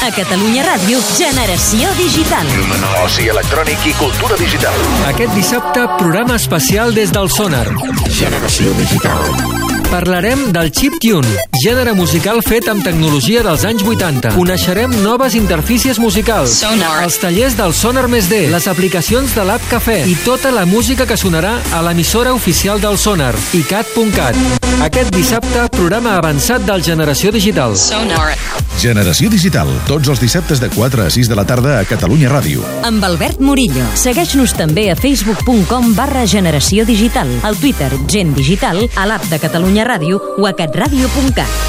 A Catalunya Ràdio, Generació Digital. Oci electrònic i cultura digital. Aquest dissabte, programa especial des del Sonar. Generació digital. Parlarem del chiptune, gènere musical fet amb tecnologia dels anys 80. Coneixerem noves interfícies musicals, Sonar. els tallers del Sonar Més D, les aplicacions de l'App Cafè i tota la música que sonarà a l'emissora oficial del Sonar, icat.cat. Aquest dissabte, programa avançat del Generació Digital. Sonar. Generació Digital, tots els dissabtes de 4 a 6 de la tarda a Catalunya Ràdio. Amb Albert Murillo. Segueix-nos també a facebook.com barra generació digital, al Twitter Gent Digital, a l'app de Catalunya Ràdio o.